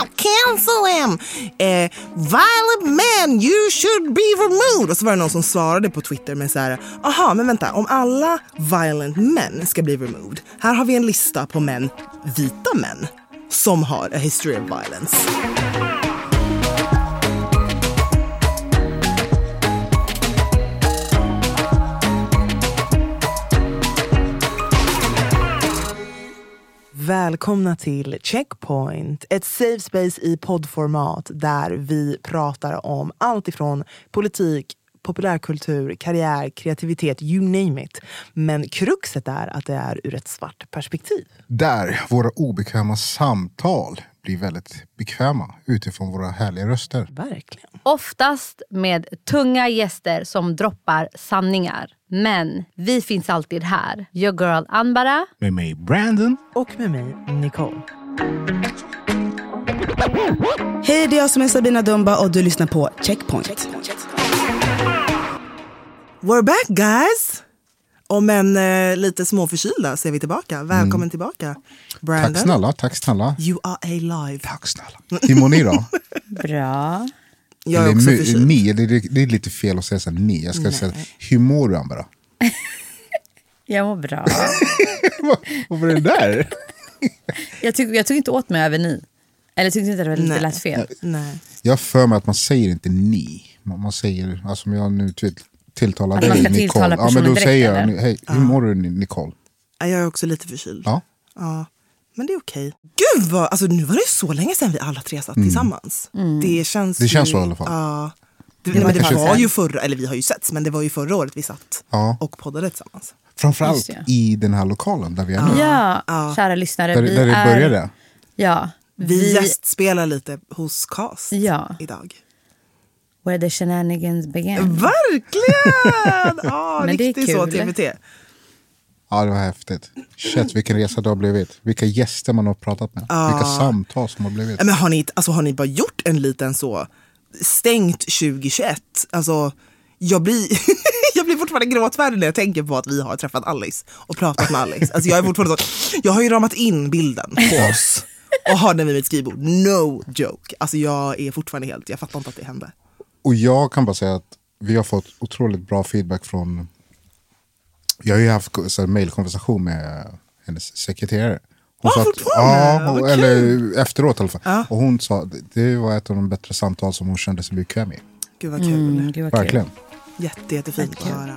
Out! Cancel him! Eh, violent men, you should be removed! Och så var det någon som svarade på Twitter med så här, aha, men vänta, om alla violent men ska bli removed, här har vi en lista på män, vita män, som har a history of violence. Välkomna till Checkpoint, ett safe space i poddformat där vi pratar om allt ifrån politik, populärkultur, karriär, kreativitet, you name it. Men kruxet är att det är ur ett svart perspektiv. Där våra obekväma samtal blir väldigt bekväma utifrån våra härliga röster. Verkligen. Oftast med tunga gäster som droppar sanningar. Men vi finns alltid här. Your girl Anbara. Med mig Brandon. Och med mig, Nicole. Hej, det är jag som är Sabina Dumba och du lyssnar på Checkpoint. We're back guys! Om en eh, lite småförkylda så är vi tillbaka. Välkommen tillbaka. Brandon. Tack snälla, tack snälla. You are alive. Tack snälla. Hur mår ni då? Bra. Jag är Eller också förkyld. ni, det, är- det är lite fel att säga så här, ni. Jag ska säga, hur mår du Ambara? Jag mår bra. Vad var det där? Jag, tyck, jag tog inte åt mig över ni. Eller tyckte inte det, var- det Nej. lät fel. Nej. Jag har för mig att man säger inte ni. Man, man säger, alltså om jag nu till, tilltalar Att dig man ska Nicole. tilltala Ja, men då direkt, säger jag, hej, hur mår du Nicole? Ja, Jag är också lite förkyld. Ja. Ja, men det är okej. Gud vad, alltså nu var det så länge sedan vi alla tre satt tillsammans. Det känns Det känns ju, så i alla fall. Ja. Det, Det men det kanske var ju förra, eller vi har ju setts, men det var ju förra året vi satt Ja. och poddade tillsammans. Framförallt i den här lokalen där vi är nu. Ja, Ja. kära lyssnare. Där, vi där det är, började. Ja, Vi, vi, gästspelar lite hos Cast Ja. idag. Where the shenanigans began. Verkligen! Ja, Men det är riktigt så. TBT. Ja, det var häftigt. Shit, vilken resa det har blivit. Vilka gäster man har pratat med. Vilka samtal som har blivit. Men har, ni, alltså, har ni bara gjort en liten så stängt 2021? Alltså, jag blir, jag blir fortfarande gråtfärdig när jag tänker på att vi har träffat Alice och pratat med Alice. Alltså, jag, är fortfarande så, jag har ju ramat in bilden på oss och har den vid mitt skrivbord. No joke. Alltså, jag är fortfarande helt, jag fattar inte att det hände. Och jag kan bara säga att vi har fått otroligt bra feedback från... Jag har ju haft mailkonversation med hennes sekreterare. Hon Ah, sa att, ja, hon, eller efteråt i alla fall. Ja. Och hon sa att det var ett av de bättre samtal som hon kände sig bekväm i. Gud vad kul. Mm, gud vad kul. Verkligen. Jätte, jättefint att höra.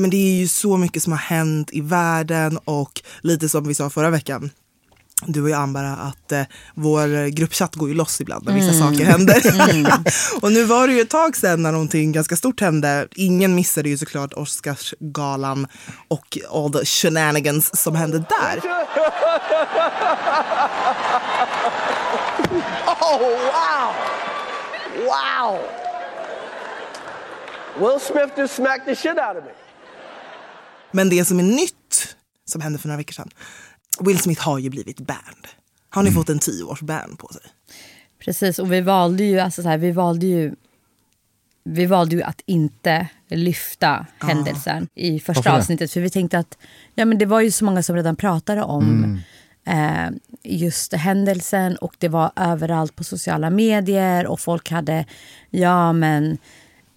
Men det är ju så mycket som har hänt i världen och lite som vi sa förra veckan du och jag Ambara, att eh, vår gruppchatt går ju loss ibland när vissa saker händer. och nu var det ju ett tag sedan när någonting ganska stort hände. Ingen missade ju såklart Oscarsgalan och all the shenanigans som hände där. Oh, wow. Wow. Will Smith just smacked the shit out of me. Men det som är nytt, som hände för några veckor sedan. Will Smith har ju blivit banned. Har ni fått en tioårs ban på sig? Precis, och vi valde ju, alltså så här, vi valde ju vi valde ju att inte lyfta händelsen i första avsnittet. För vi tänkte att ja, men det var ju så många som redan pratade om eh, just händelsen och det var överallt på sociala medier och folk hade, ja men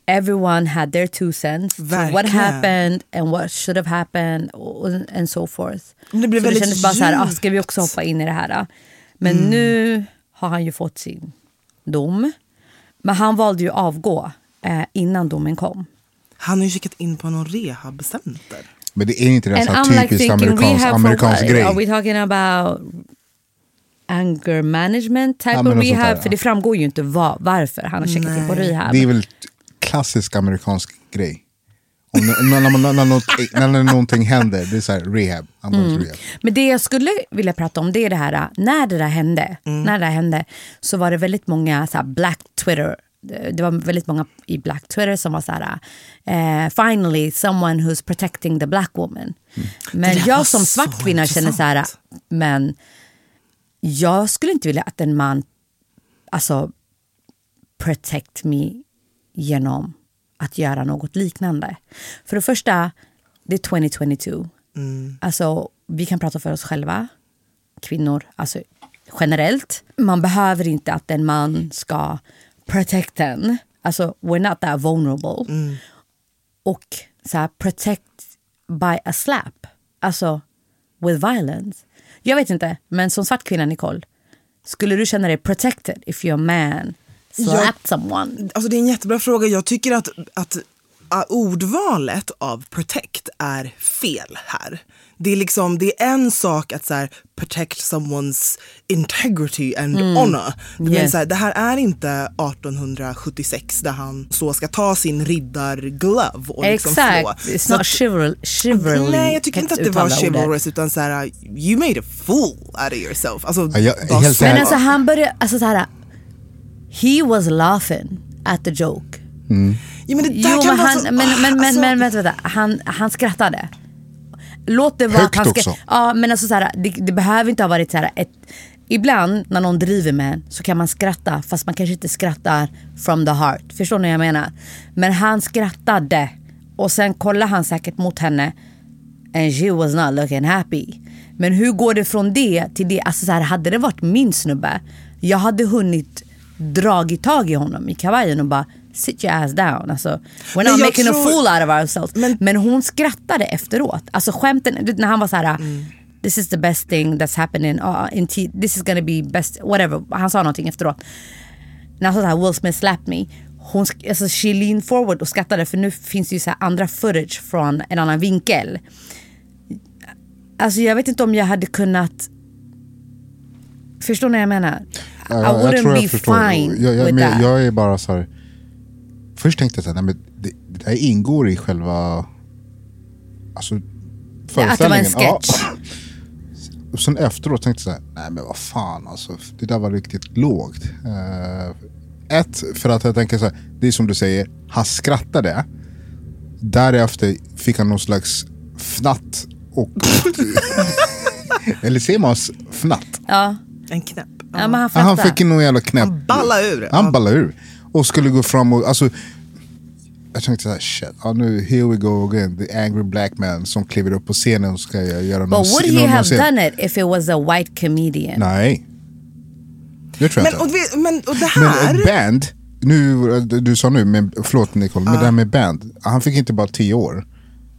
everyone had their two cents. So what Verkligen. happened and what should have happened and so forth. Men det blev så det väldigt kändes bara så här, ah, ska vi också hoppa in i det här? Men nu har han ju fått sin dom. Men han valde ju avgå eh, innan domen kom. Han har ju kikat in på någon rehabcenter. Men det är inte det här typiskt amerikansk, amerikansk grej? Are we talking about anger management type Ja, of rehab? där, För ja. det framgår ju inte vad, varför han har checkat in på rehab. Det är väl klassisk amerikansk grej. Om, när, när, när, när, något, när någonting händer, det är så här rehab. Mm. rehab. Men det jag skulle vilja prata om det är det här, när det där hände, när det där hände så var det väldigt många så här, black Twitter det var väldigt många i black Twitter som var så här eh, finally someone who's protecting the black woman. Men där var jag som svart kvinna känner så här men jag skulle inte vilja att en man alltså protect me genom att göra något liknande. För det första, det är 2022. Alltså, vi kan prata för oss själva, kvinnor, alltså generellt. Man behöver inte att en man ska protect en. Alltså, we're not that vulnerable. Och så här, protect by a slap. Alltså, with violence. Jag vet inte, men som svart kvinna, Nicole, skulle du känna dig protected if your man slapped someone? Alltså det är en jättebra fråga. Jag tycker att, att uh, ordvalet av protect är fel här. Det är, liksom, det är en sak att så här, protect someone's integrity and honor. Men Yes. så här, det här är inte 1876 där han så ska ta sin riddarglove och liksom Exakt. slå. It's Så not att- chival chivalry. Nej, jag tycker inte att det var chivalrous utan så här, you made a fool out of yourself. Alltså, Ja, jag- vad helt så- Men alltså han började, alltså så här, he was laughing at the joke. Ja, men det där Jo, kan men han, så- men, men, men, alltså- men vänta, vänta. Han, han skrattade. Låt det vara Högt han också. Ja, men alltså så här, det, det behöver inte ha varit så här ett... Ibland när någon driver med en så kan man skratta fast man kanske inte skrattar from the heart. Förstår ni vad jag menar? Men han skrattade och sen kollade han säkert mot henne and she was not looking happy. Men hur går det från det till det? Alltså så här, hade det varit min snubbe, jag hade hunnit dragit tag i honom i kavajen och bara sit your ass down. Alltså, we're not making a tror- fool out of ourselves. Men, Men- hon skrattade efteråt. Alltså skämten, när han var så här. Mm. This is the best thing that's happening. Uh, in this is gonna be best, whatever. Han sa någonting efteråt. När han sa så här, Will Smith slapped me. Hon, alltså, she leaned forward och skrattade för nu finns det ju så här andra footage från en annan vinkel. Alltså jag vet inte om jag hade kunnat... Förstår ni vad jag menar? I wouldn't tror jag be förstår. fine jag, jag, with that. jag är bara så här. Först tänkte jag så här, nej, men det, det där ingår i själva alltså, Ja, att det var en föreställningen. sketch. Ja. Och sen efteråt tänkte jag så här, nej men vad fan alltså, det där var riktigt lågt. Eh, ett, för att jag tänker så här, det är som du säger, han skrattade. Därefter fick han någon slags fnatt och... eller ser man fnatt? Ja. En knäpp. Ja, men han han fick någon jävla knäpp. Han ballade ur. Han Ja. ballade ur. Och skulle gå fram och, alltså. Jag tänkte såhär, shit, ja, nu, here we go again. The angry black man som kliver upp på scenen och ska göra någon But would he någon have scen. done it if it was a white comedian? Nej. Det tror jag Men, och, inte. vi, men och det Men här... ett band, nu, du sa nu, men, förlåt Nicole, men det här med band. Han fick inte bara tio år.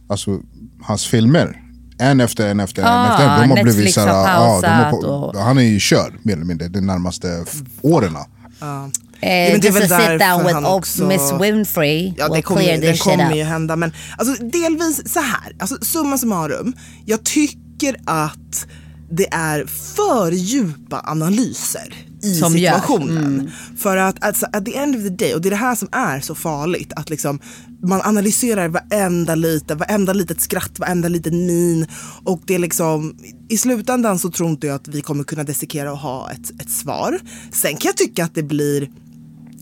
Alltså hans filmer. En efter en efter en Ah, efter en. De har Netflix blivit har såhär, ja, de har och- Han är ju körd mer eller mindre de närmaste åren. Eh, men det är just väl to sit down with han också- Miss Winfrey Ja, det will kommer, this shit kommer ju hända. Men alltså, delvis så här, alltså, summa summarum. Jag tycker att det är för djupa analyser i Som situationen. För att alltså, at the end of the day, och det är det här som är så farligt, att liksom, man analyserar varenda lite, varenda litet skratt, varenda liten min. Och det är liksom, i slutändan så tror inte jag att vi kommer kunna dissekera och ha ett, ett svar. Sen kan jag tycka att det blir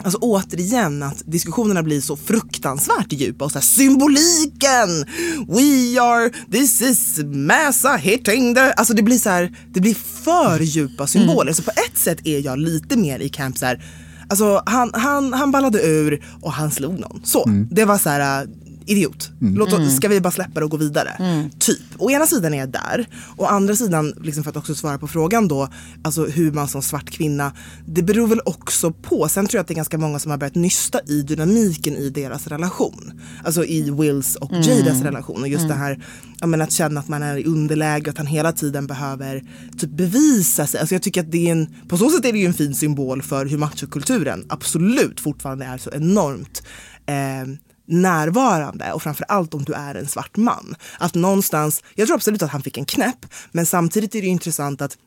Alltså återigen att diskussionerna blir så fruktansvärt djupa och så här, symboliken! We are, this is massa hitting the... Alltså det blir så här, det blir för djupa symboler. Så på ett sätt är jag lite mer i camp så här, alltså han, han, han ballade ur och han slog någon. Så, det var så här idiot. Låt oss, Ska vi bara släppa det och gå vidare? Typ. Å ena sidan är jag där. Å andra sidan, liksom för att också svara på frågan då, alltså hur man som svart kvinna, det beror väl också på. Sen tror jag att det är ganska många som har börjat nysta i dynamiken i deras relation. Alltså i Wills och Jadas relation. Och just det här men att känna att man är i underläge och att han hela tiden behöver typ bevisa sig. Alltså jag tycker att det är en, på så sätt är det ju en fin symbol för hur machokulturen absolut fortfarande är så enormt eh, närvarande och framförallt om du är en svart man. Att någonstans, jag tror absolut att han fick en knäpp men samtidigt är det intressant att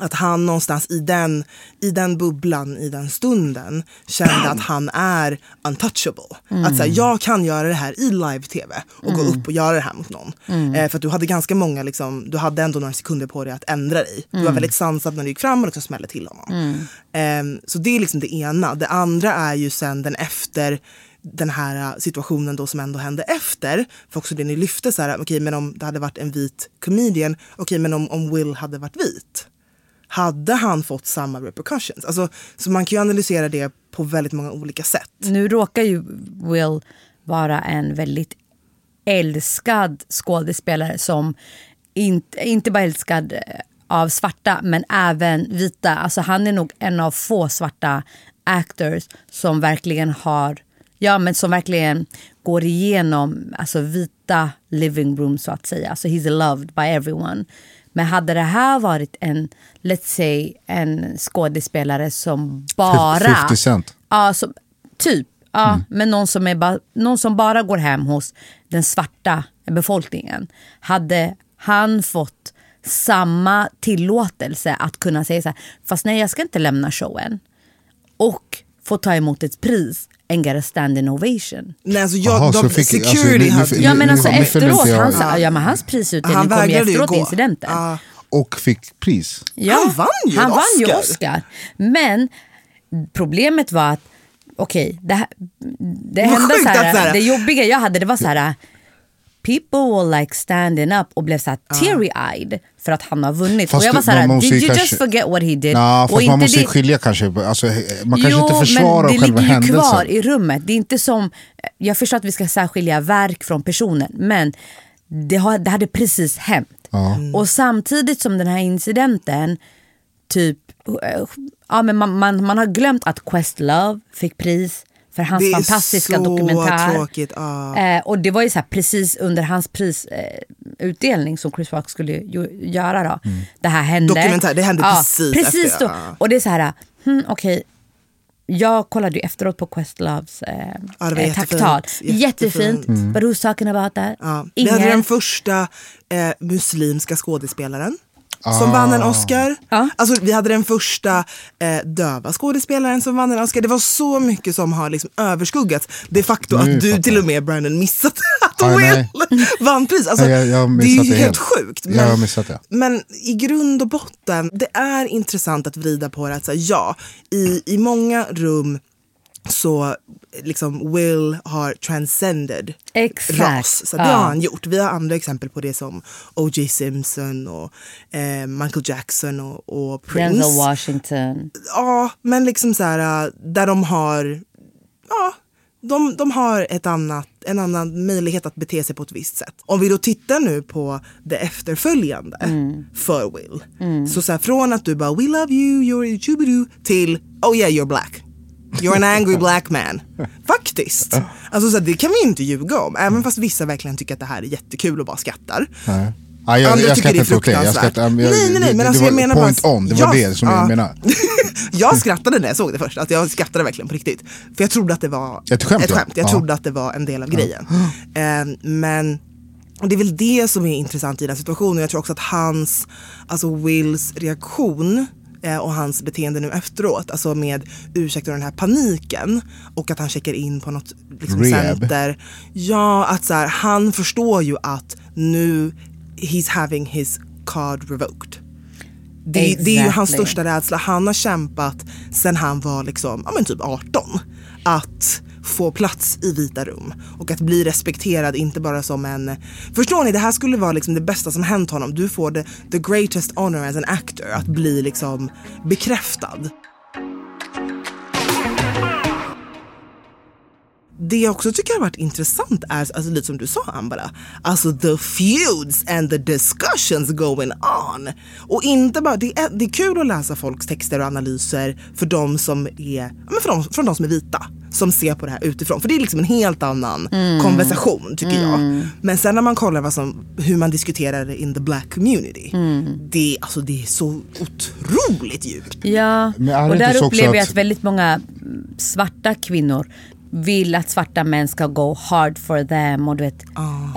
att han någonstans i den, i den bubblan, i den stunden kände att han är untouchable. Att så här, jag kan göra det här i live-tv och gå upp och göra det här mot någon. Eh, för du hade ganska många, liksom, du hade ändå några sekunder på dig att ändra dig. Du var väldigt sansad när du gick fram och liksom smällde till honom. Eh, så det är liksom det ena. Det andra är ju sen den efter den här äh, situationen då som ändå hände efter. För också det ni lyfte så här, äh, okej men om det hade varit en vit comedian, okej men om, om Will hade varit vit. Hade han fått samma repercussions? Alltså, så man kan ju analysera det på väldigt många olika sätt. Nu råkar ju Will vara en väldigt älskad skådespelare som inte, inte bara älskad äh, av svarta men även vita. Alltså han är nog en av få svarta actors som verkligen har Ja men som verkligen går igenom alltså, vita living room så att säga. Alltså he's loved by everyone. Men hade det här varit en, let's say en skådespelare som bara... 50 Cent. Ja, som, typ. Ja, Men någon som, är ba, någon som bara går hem hos den svarta befolkningen. Hade han fått samma tillåtelse att kunna säga så här, fast nej jag ska inte lämna showen. Och få ta emot ett pris and get a standing ovation. Nej, alltså jag, Jaha, de, så fick- security alltså, nu- Ja men alltså efteråt, jag- han sa, ja men hans prisutdelning Han kom ju efteråt gå. incidenten. Ja. Och fick pris. Ja, Han vann ju han en vann ju Oscar. Oscar. Men problemet var att, okej, det, här- det Vad hände så här- det jobbiga jag hade det var så här, people were like standing up och blev så här teary-eyed för att han har vunnit. Fast och jag var det- så här, man måste did you kanske- just forget what he did? Nah, och fast man måste det- skilja kanske. Alltså, man kanske inte men försvarar det själva ligger ju händelsen. kvar i rummet. Det är inte som, jag förstår att vi ska särskilja verk från personen men det, har, det hade precis hänt. Och samtidigt som den här incidenten, typ, eh, ja, men man, man, man har glömt att Questlove fick pris för hans Det är fantastiska så dokumentär. tråkigt, ja. Eh, och det var ju så här, precis under hans prisutdelning eh, som Chris Rock skulle ju, göra då. Det här hände. Dokumentär, det hände precis precis efter, då. ja. Och det är så här, hmm, okej. Jag kollade ju efteråt på Questloves eh, Ja, eh, jättefint. Jättefint. Jättefint. But who's talking about that? Ja. Vi hade den första eh, muslimska skådespelaren som vann en Oscar. Ja. Alltså, vi hade den första eh, döva skådespelaren som vann en Oscar. Det var så mycket som har liksom överskuggat det faktum Nu att du till och med Brandon missat att Will vann pris. Alltså, Nej, jag- jag det är ju det helt helt. sjukt. Jag har missat det. Men i grund och botten, det är intressant att vrida på det. Att säga, ja, i, i många rum så liksom Will har transcended Exakt. ras. Så det Ja. har han gjort. Vi har andra exempel på det som O.J. Simpson och eh, Michael Jackson och, och Prince. Denzel Washington. Ja, men liksom så här äh, där de har, ja, de, de har ett annat, en annan möjlighet att bete sig på ett visst sätt. Om vi då tittar nu på det efterföljande för Will. Så, så här, från att du bara we love you, you're chubidoo till oh yeah you're black. You're an angry black man. Faktiskt. Alltså, så här, det kan vi inte ljuga om. Även fast vissa verkligen tycker att det här är jättekul och bara skrattar. Nej. Ja, jag, Andra jag tycker det är. Jag fruktansvärt. inte- jag, Nej, nej, nej, men alltså det jag var menar point bara- on, det var Jag- det som ja. jag menar. jag skrattade när jag såg det först. Alltså jag skrattade verkligen på riktigt. För jag trodde att det var Ett skämt, ja. Jag Ja. trodde att det var en del av grejen. Eh, men och det är väl det som är intressant i den situationen. Jag tror också att hans, alltså Wills reaktion eh, och hans beteende nu efteråt, alltså med ursäkta den här paniken och att han checkar in på något liksom, Rehab. center. Ja, att så här, han förstår ju att nu he's having his card revoked. Det, det är ju hans Exactly. största rädsla. Han har kämpat sen han var liksom, ja, men typ 18. Att få plats i vita rum och att bli respekterad inte bara som en... Förstår ni? Det här skulle vara liksom det bästa som hänt honom. Du får the, the greatest honor as an actor. Att bli liksom bekräftad. Det jag också tycker har varit intressant är, alltså lite som du sa Ambara, alltså the feuds and the discussions going on. Och inte bara, det är, det är kul att läsa folks texter och analyser för de som är, ja, men för de, för de som är vita. Som ser på det här utifrån. För det är liksom en helt annan konversation tycker jag. Men sen när man kollar vad som, hur man diskuterar det in the black community. Det, alltså, det är så otroligt djupt. Ja, och där upplever jag att- väldigt många mm, svarta kvinnor vill att svarta män ska go hard for them och du vet,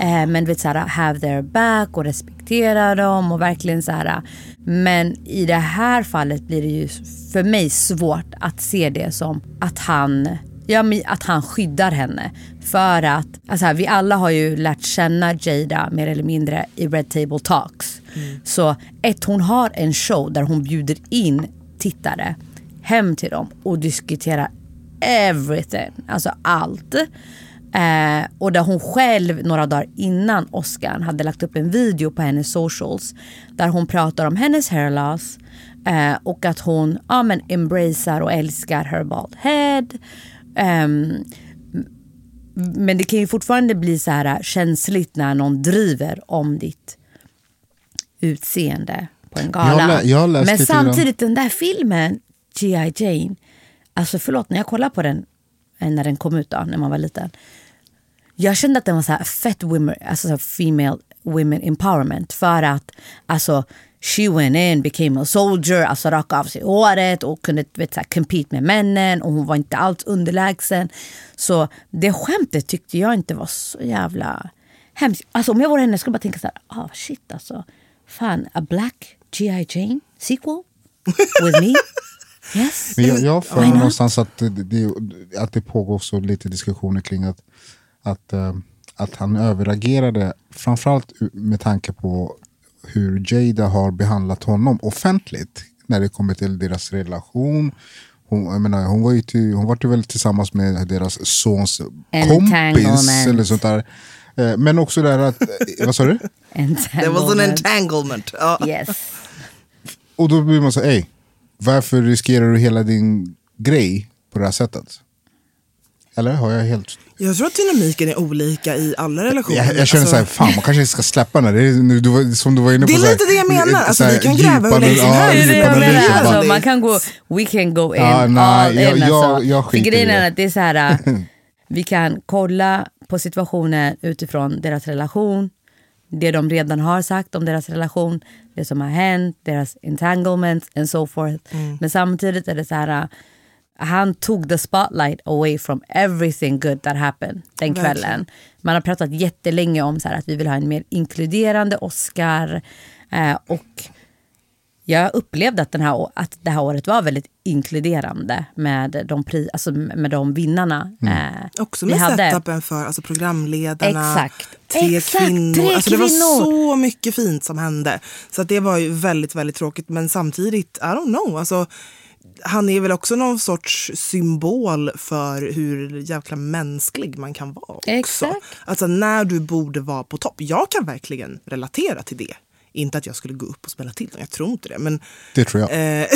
eh, men du vet såhär, have their back och respektera dem och verkligen så här. Men i det här fallet blir det ju för mig svårt att se det som att han Ja, men att han skyddar henne. För att alltså här, vi alla har ju lärt känna Jada mer eller mindre i Red Table Talks. Så ett, hon har en show där hon bjuder in tittare hem till dem och diskuterar everything, alltså allt. Eh, och där hon själv några dagar innan Oscar hade lagt upp en video på hennes socials där hon pratar om hennes hair loss eh, och att hon ja, men embracear och älskar her bald head. Ehm, men det kan ju fortfarande bli så här känsligt när någon driver om ditt utseende på en gala. Jag lä- jag Men samtidigt den där filmen, G.I. Jane, alltså förlåt när jag kollade på den eh, när den kom ut då, när man var liten. Jag kände att den var så här fett women, alltså så female women empowerment för att alltså she went in, became a soldier, alltså rakade av sig håret och kunde vet, så här, compete med männen och hon var inte alls underlägsen. Så det skämtet tyckte jag inte var så jävla hemskt. Alltså om jag var henne skulle jag bara tänka så här, ah shit alltså. Fan, a black G.I. Jane sequel with me? Yes. Men jag, jag för någonstans att det, att det pågår också lite diskussioner kring att, att, eh, att han överreagerade. Framförallt med tanke på hur Jada har behandlat honom offentligt. När det kommer till deras relation. Hon, jag menar, hon var ju till, hon var ju väl tillsammans med deras sons kompis. Eller sånt där. Eh, Men också det här att, eh, vad sa du? Det was an entanglement. Ja. Yes. Och då blir man så ey, varför riskerar du hela din grej på det här sättet? Eller har jag helt... Jag tror att dynamiken är olika i alla relationer. Jag, jag känner Alltså- såhär, fan man kanske ska släppa den här. Det är, nu, du, som du var inne på. Det är så här, lite det jag menar. Alltså, så här vi kan gräva hur länge som ja, helst. Det är det jag. Bara, Alltså, man kan gå, we can go in Ja, nej, all jag- in. jag- alltså. jag För skiter i grejen det. är att det är så här, äh, vi kan kolla på situationen utifrån deras relation, det de redan har sagt om deras relation, det som har hänt, deras entanglements and so forth. Mm. Men samtidigt är det så här, äh, han tog the spotlight away from everything good that happened den Verkligen. kvällen. Man har pratat jättelänge om så här, att vi vill ha en mer inkluderande Oscar. Eh, och jag upplevde att, den här, att det här året var väldigt inkluderande med de, pri, alltså med de vinnarna. Eh, Också vi med hade. setupen för alltså, programledarna, Exakt. tre Exakt, kvinnor. tre alltså, det var kvinnor. så mycket fint som hände. Så att det var ju väldigt, väldigt tråkigt. Men samtidigt, I don't know. Alltså, han är väl också någon sorts symbol för hur jävla mänsklig man kan vara. Också. Exakt. Alltså när du borde vara på topp. Jag kan verkligen relatera till det. Inte att jag skulle gå upp och spela till dem, jag tror inte det. Men Det tror jag. Eh,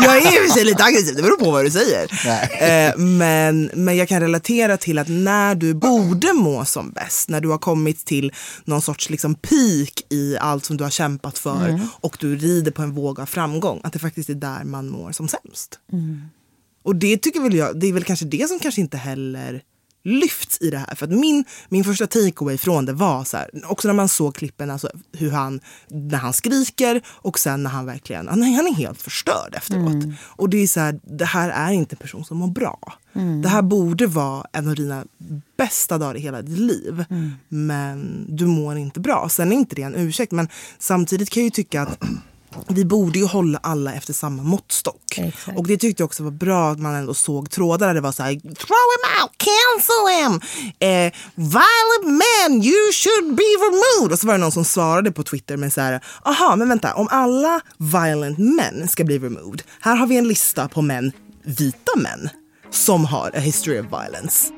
jag är i och för sig lite aggressiv, det beror på vad du säger. Eh, men, men jag kan relatera till att när du borde må som bäst, när du har kommit till någon sorts liksom peak i allt som du har kämpat för och du rider på en våg av framgång, att det faktiskt är där man mår som sämst. Och det tycker väl jag, det är väl kanske det som kanske inte heller lyfts i det här. För att min, min första takeaway från det var så här, också när man såg klippen, alltså hur han, när han skriker och sen när han verkligen, han, är- han är helt förstörd efteråt. Och det är så här, det här är inte en person som mår bra. Det här borde vara en av dina bästa dagar i hela ditt liv. Men du mår inte bra. Sen är inte det en ursäkt, men samtidigt kan jag ju tycka att vi borde ju hålla alla efter samma måttstock. Exakt. Och det tyckte jag också var bra att man ändå såg trådar där det var så här, throw him out, cancel him, eh, violent men, you should be removed. Och så var det någon som svarade på Twitter med så här, aha men vänta, om alla violent men ska bli removed, här har vi en lista på män, vita män, som har a history of violence.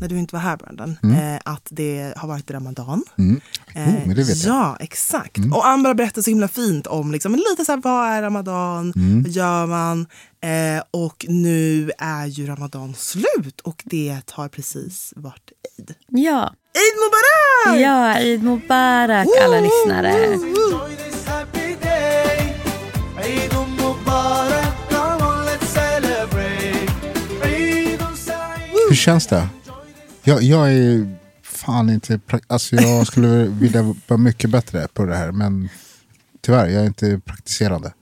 när du inte var här Brandon, eh, att det har varit ramadan. Mm. Eh, Oh, men det vet jag. Ja, exakt. Och Amber berättade så himla fint om liksom, lite så här, vad är ramadan, Mm. vad gör man? Eh, och nu är ju ramadan slut och det har precis varit Eid. Ja. Eid Mubarak! Ja, Eid Mubarak alla lyssnare. Hur känns det? Jag, jag är fan inte... Alltså jag skulle vilja vara mycket bättre på det här. Men tyvärr, jag är inte praktiserande.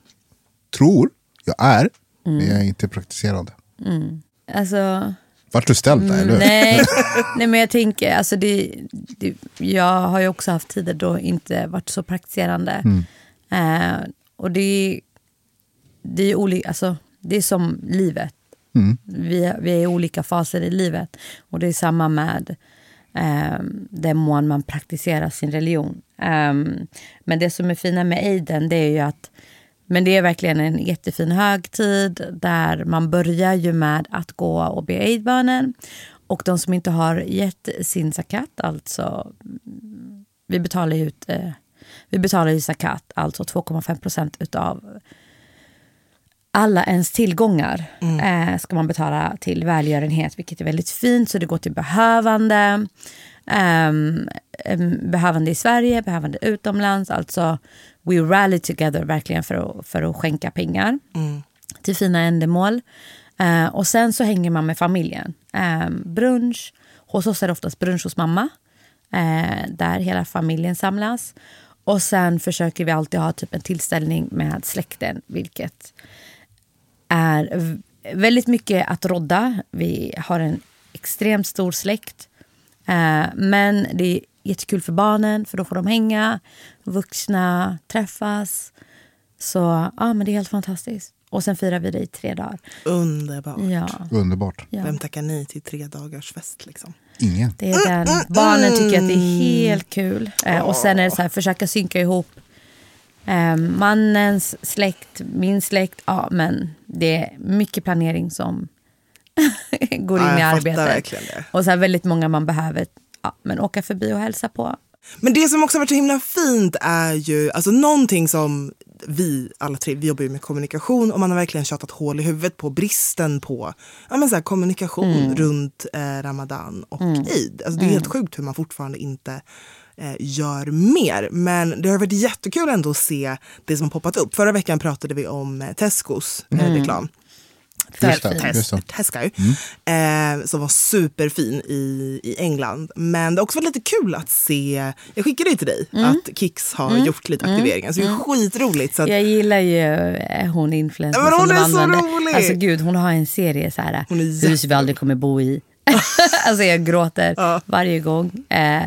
Tror jag är, men jag är inte praktiserande. Mm. Alltså, Vart du ställd där, eller? nej, nej, men jag tänker, alltså det, det, jag har ju också haft tider då inte varit så praktiserande. Mm. Eh, och det, det är olika, alltså det är som livet. Mm. Vi, vi är i olika faser i livet. Och det är samma med eh, den mån man praktiserar sin religion. Eh, men det som är fina med Eiden det är ju att men det är verkligen en jättefin högtid där man börjar ju med att gå och be Eidbönen. Och de som inte har gett sin zakat, alltså vi betalar ju ut eh, vi betalar ju zakat, alltså 2,5 procent utav alla ens tillgångar eh, ska man betala till välgörenhet, vilket är väldigt fint. Så det går till behövande. em, behövande i Sverige, behövande utomlands. Alltså, we rally together verkligen för att, för att skänka pengar till fina ändamål. Eh, och sen så hänger man med familjen. Eh, brunch. Hos oss är det oftast brunch hos mamma. Eh, där hela familjen samlas. Och sen försöker vi alltid ha typ en tillställning med släkten. Vilket är väldigt mycket att rodda. Vi har en extremt stor släkt. Eh, men det är jättekul för barnen, för då får de hänga. Vuxna träffas. Så ja, men det är helt fantastiskt. Och sen firar vi det i tre dagar. Underbart. Ja. Underbart. Ja. Vem tackar nej till tre dagars fest liksom? Ingen. Det är den. Barnen tycker att det är helt kul. Eh, och sen är det så här, försöka synka ihop eh, mannens släkt, min släkt. Ja, men det är mycket planering som går in Ja, i arbetet. Och så här, väldigt många man behöver ja, men åka förbi och hälsa på. Men det som också varit så himla fint är ju, alltså någonting som vi alla tre, vi jobbar ju med kommunikation och man har verkligen tjatat hål i huvudet på bristen på ja, men så här, kommunikation Mm. runt eh, Ramadan och Mm. Eid. Alltså, det är helt sjukt hur man fortfarande inte eh, gör mer. Men det har varit jättekul ändå att se det som har poppat upp. Förra veckan pratade vi om eh, Tescos eh, Mm. reklam. Det. Tesco, eh, som var superfin i, i England. Men det har också varit lite kul att se, jag skickade ju till dig Mm. att Kicks har Mm. gjort lite Mm. aktiveringar. Så det är Mm. skitroligt. Så att, Jag gillar ju eh, hon influencern Ja, men hon som är så använder. rolig! Alltså gud, hon har en serie så här, är hus vi aldrig kommer bo i. alltså jag gråter varje gång. Eh,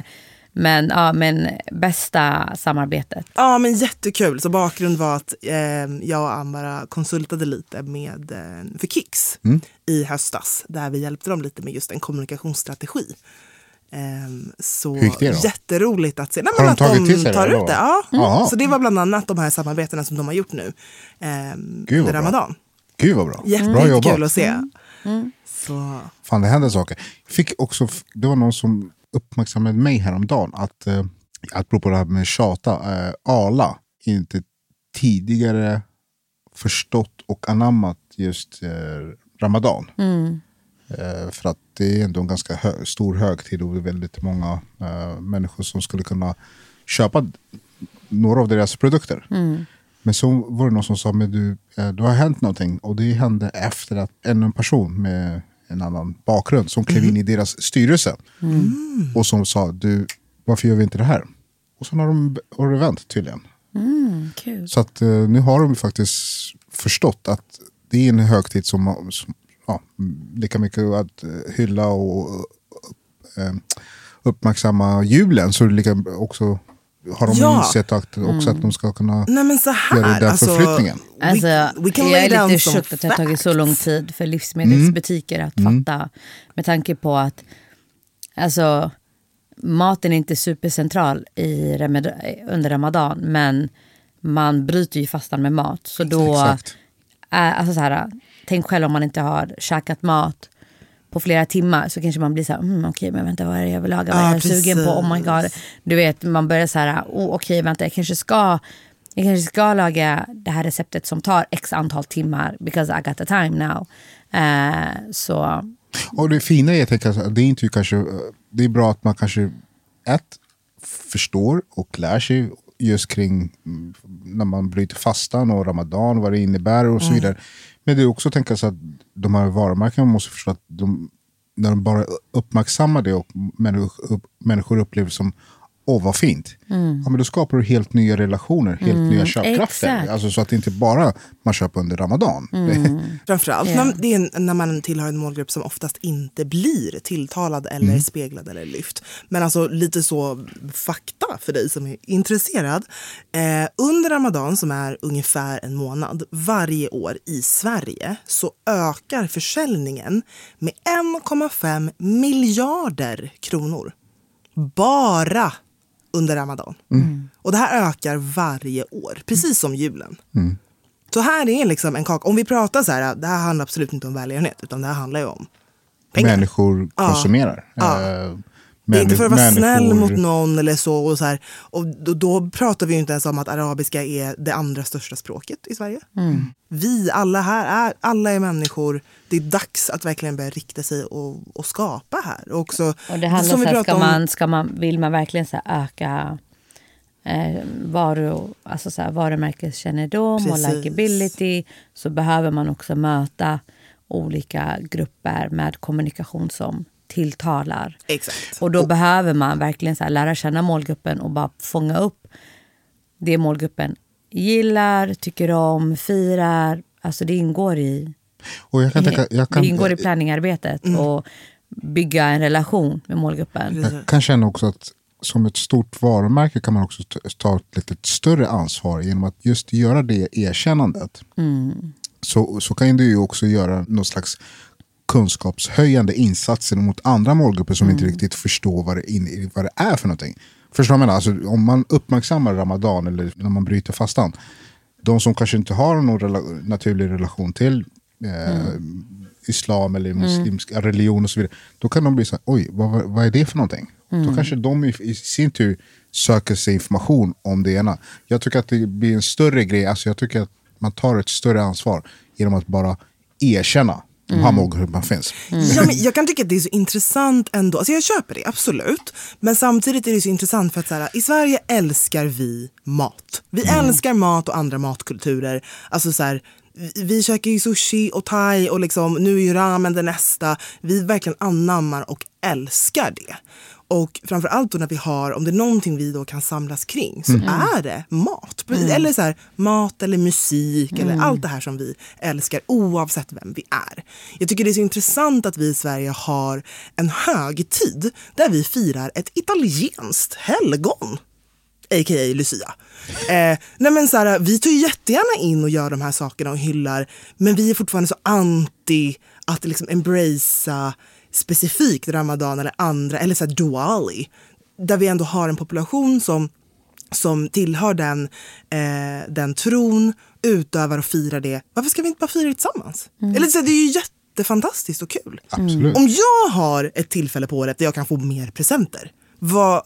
Men, ja, men bästa samarbetet. Ja men jättekul. Så bakgrund var att eh, jag och Ambara konsultade lite med eh, för Kicks Mm. i höstas. Där vi hjälpte dem lite med just en kommunikationsstrategi. Ehm, så det då? jätteroligt att se. Nej, Har de att tagit de till sig det, tar eller ut det. Ja. Jaha. Så det var bland annat de här samarbetena som de har gjort nu. ehm, Gud, vad under bra. Ramadan. Gud vad bra. Jätte, Bra jobbat. jättekul att se. Så, Fan, det händer saker. Fick också, det var någon som uppmärksammade mig häromdagen att, eh, apropå det här med tjata, eh, Ala inte tidigare förstått och anammat just eh, Ramadan. Mm. Eh, för att det är ändå en ganska hö- stor högtid och det är väldigt många eh, människor som skulle kunna köpa några av deras produkter. Mm. Men så var det någon som sa, men du, eh, det har hänt någonting. Och det hände efter att ännu en person med en annan bakgrund som klev in i deras styrelse. Mm. Och som sa, du, varför gör vi inte det här? Och sen har de har det vänt tydligen. Mm, kul. Så att eh, nu har de faktiskt förstått att det är en högtid som, som ja, lika mycket att eh, hylla och eh, uppmärksamma julen så det lika också har de Ja. insett att, också att de ska kunna Nej men så här. göra den alltså, förflyttningen. Alltså, we can jag är lite chockad att det har tagit så lång tid för livsmedelsbutiker att Mm. fatta. Med tanke på att alltså, maten är inte supercentral i under ramadan. Men man bryter ju fastan med mat. Så då, Exakt. är, alltså så här, tänk själv om man inte har käkat mat på flera timmar så kanske man blir så här, mm, okej men vänta vad är det jag vill laga, vad är Ja, jag sugen på, oh my god. Du vet, man börjar så här, oh, okej vänta jag kanske ska jag kanske ska laga det här receptet som tar x antal timmar because I got the time now. Eh, så Och det fina är, jag tänker, att det är inte kanske, det är bra att man kanske ett, förstår och lär sig just kring mm, när man bryter fastan och ramadan, vad det innebär och så Mm. Men det är också att tänka sig att de här varumärkena måste förstå att de, när de bara uppmärksammar det och människor upplever som Åh vad fint. Mm. Ja, men då skapar du helt nya relationer, helt Mm, nya köpkrafter. Alltså, så att det inte bara man köper under ramadan. Mm. Framförallt Ja. när, det är när man tillhör en målgrupp som oftast inte blir tilltalad eller Mm. speglad eller lyft. Men alltså lite så fakta för dig som är intresserad. Eh, under Ramadan som är ungefär en månad varje år i Sverige så ökar försäljningen med 1,5 miljarder kronor. Bara under Ramadan. Och det här ökar varje år, precis som julen. Mm. Så här är liksom en kaka. Om vi pratar så här, det här handlar absolut inte om välgörenhet utan det här handlar ju om pengar. Människor konsumerar. Ja. Eh, Det är inte för att vara människor- snäll mot någon eller så. Och, så här. och då, då pratar vi ju inte ens om att arabiska är det andra största språket i Sverige. Mm. Vi alla här är, alla är människor. Det är dags att verkligen börja rikta sig och, och skapa här. Och, också, Och det handlar som så här, pratade ska om- man, ska man, vill man verkligen så här öka eh, varu, alltså så här, varumärkeskännedom och Precis. likability så behöver man också möta olika grupper med kommunikation som tilltalar. Exakt. Och då behöver man verkligen så här, lära känna målgruppen och bara fånga upp det målgruppen gillar, tycker om, firar. Alltså det ingår i, Och jag kan tänka, jag kan, det ingår i planningarbetet och bygga en relation med målgruppen. Jag kan känna också att som ett stort varumärke kan man också ta- ta ett lite större ansvar genom att just göra det erkännandet. Mm. Så, så kan du ju också göra någon slags kunskapshöjande insatser mot andra målgrupper som inte riktigt förstår vad det, in, vad det är för någonting. Förstår du vad jag menar? Alltså, om man uppmärksammar ramadan eller när man bryter fastan. De som kanske inte har någon rela naturlig relation till eh, islam eller muslimsk religion och så vidare. Då kan de bli så här, oj, vad, vad- är det för någonting? Då kanske de i, i sin tur söker sig information om det ena. Jag tycker att det blir en större grej, alltså jag tycker att man tar ett större ansvar genom att bara erkänna Mm. målgrupperna finns. Ja, men jag kan tycka att det är så intressant ändå. Alltså jag köper det, absolut. Men samtidigt är det så intressant för att så här, i Sverige älskar vi mat. Vi älskar mat och andra matkulturer. Alltså så här, vi- vi käkar ju sushi och thai och liksom, nu är ju ramen det nästa. Vi verkligen anammar och älskar det. Och framförallt då när vi har, om det är någonting vi då kan samlas kring så Mm. är det mat. Mm. Eller så här, mat eller musik Mm. eller allt det här som vi älskar oavsett vem vi är. Jag tycker det är så intressant att vi i Sverige har en högtid där vi firar ett italienskt helgon a.k.a. Lucia. Eh, nej men så här, vi tar ju jättegärna in och gör de här sakerna och hyllar men vi är fortfarande så anti att liksom embracea specifikt Ramadan eller andra, eller så här Diwali. Där vi ändå har en population som, som tillhör den, eh, den tron, utövar och firar det. Varför ska vi inte bara fira det tillsammans? Eller så här, det är ju jättefantastiskt och kul. Absolut. Om jag har ett tillfälle på året där jag kan få mer presenter, vad,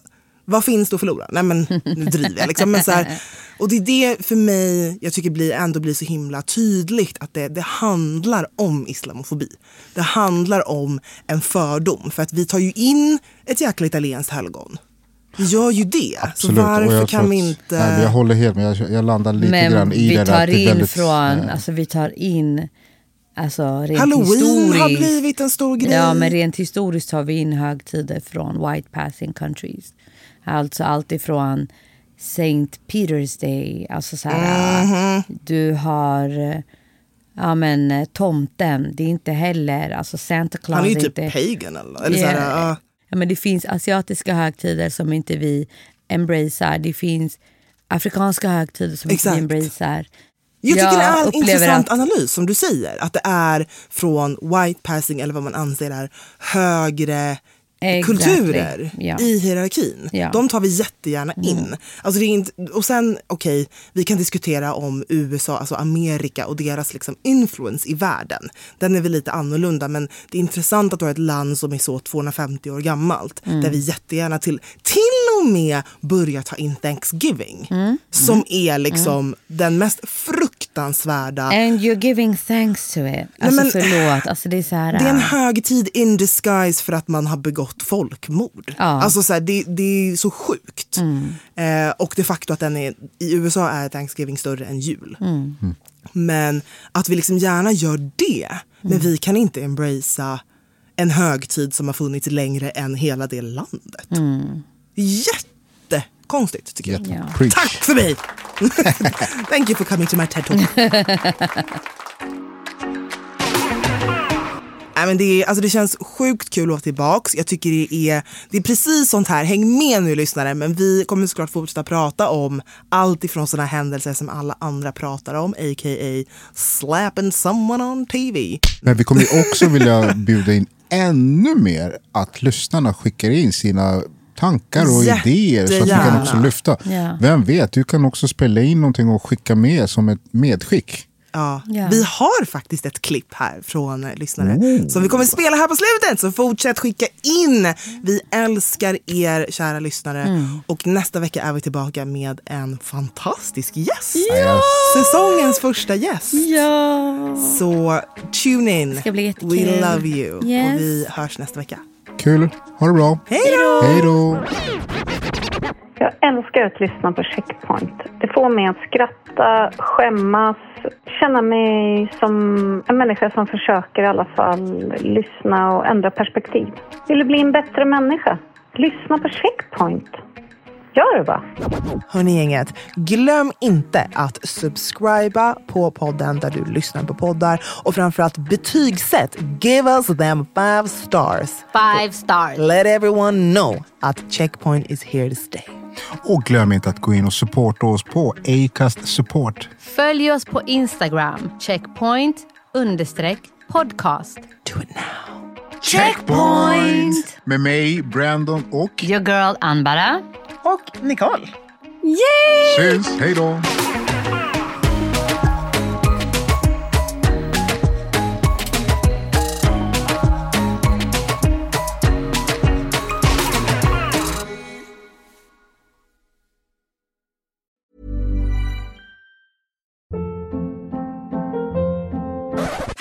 vad finns då att förlora? Nej men nu driver jag liksom. Men så här, och det är det för mig jag tycker blir, ändå blir så himla tydligt att det, det handlar om islamofobi. Det handlar om en fördom för att vi tar ju in ett jäkla italienskt helgon. Vi gör ju det. Absolut. Så varför jag kan vi inte... Nej, men jag håller helt med. Jag, jag landar lite Men grann i vi det. tar att det är in väldigt, från, eh, alltså vi tar in, alltså rent Halloween historiskt. har blivit en stor grej. Ja, men rent historiskt tar vi in högtider från white passing countries. Alltså allt ifrån Saint Peter's Day, alltså så här, Mhm. du har Ja men eh, tomten, det är inte heller, alltså Santa Claus Han är ju typ inte... pagan eller, eller så här, Yeah. ja. Men det finns asiatiska högtider som inte vi embracear. Det finns afrikanska högtider som Exakt. inte vi embracear. Jag tycker det är en intressant att- analys som du säger. Att det är från white passing eller vad man anser är högre Exactly. kulturer Ja. i hierarkin. Mm. De tar vi jättegärna in. Alltså det är inte, och sen, okej, vi kan diskutera om USA, alltså Amerika och deras liksom influence i världen. Den är väl lite annorlunda men det är intressant att du har ett land som är så 250 år gammalt. Mm. Där vi jättegärna till, till och med börjar ta in Thanksgiving. Mm. Som är liksom den mest fruktansvärda And you're giving thanks to it. Alltså men- förlåt, alltså det är så här... det är en äh, högtid in disguise för att man har begått folkmord. Ja. Mm. Alltså så här, det, det är så sjukt. Eh, och det faktum att den är, i USA är Thanksgiving större än jul. Mm. Men att vi liksom gärna gör det, men Mm. vi kan inte embracea en högtid som har funnits längre än hela det landet. Mm. Jättekonstigt tycker jag. Preach. Tack för mig! Thank you for coming to my TED Nej, men det, är, alltså det känns sjukt kul att vara tillbaks. Jag tycker det är, det är precis sånt här. Häng med nu lyssnare. Men vi kommer såklart fortsätta prata om allt ifrån såna händelser som alla andra pratar om. A.k.a. slapping someone on TV. Men vi kommer ju också vilja bjuda in ännu mer att lyssnarna skickar in sina tankar och idéer så att vi kan Jättegärna. också lyfta. Ja. Vem vet, du kan också spela in någonting och skicka med som ett medskick. Ja. Ja. Vi har faktiskt ett klipp här från eh, lyssnare Oh. som vi kommer spela här på slutet. Så fortsätt skicka in. Vi älskar er kära lyssnare. Mm. Och nästa vecka är vi tillbaka med en fantastisk gäst. Ja. Säsongens första gäst. Ja! Så tune in. ska bli jättekul. We love you. Yes. Och vi hörs nästa vecka. Kul, ha det bra. Hej då! Hej då! Jag älskar att lyssna på Checkpoint. Det får mig att skratta, skämmas, känna mig som en människa som försöker i alla fall lyssna och ändra perspektiv. Vill du bli en bättre människa? Lyssna på Checkpoint. Gör det bara. Hörni gänget, glöm inte att subscriba på podden där du lyssnar på poddar och framförallt betygsätt. Give us them five stars. Five stars. Let everyone know att Checkpoint is here to stay. Och glöm inte att gå in och supporta oss på Acast Support. Följ oss på Instagram. Checkpoint understreck podcast. Do it now. Checkpoint! Med mig, Brandon och... Your girl Anbara. Och Nicole. Yay! Syns, hej då!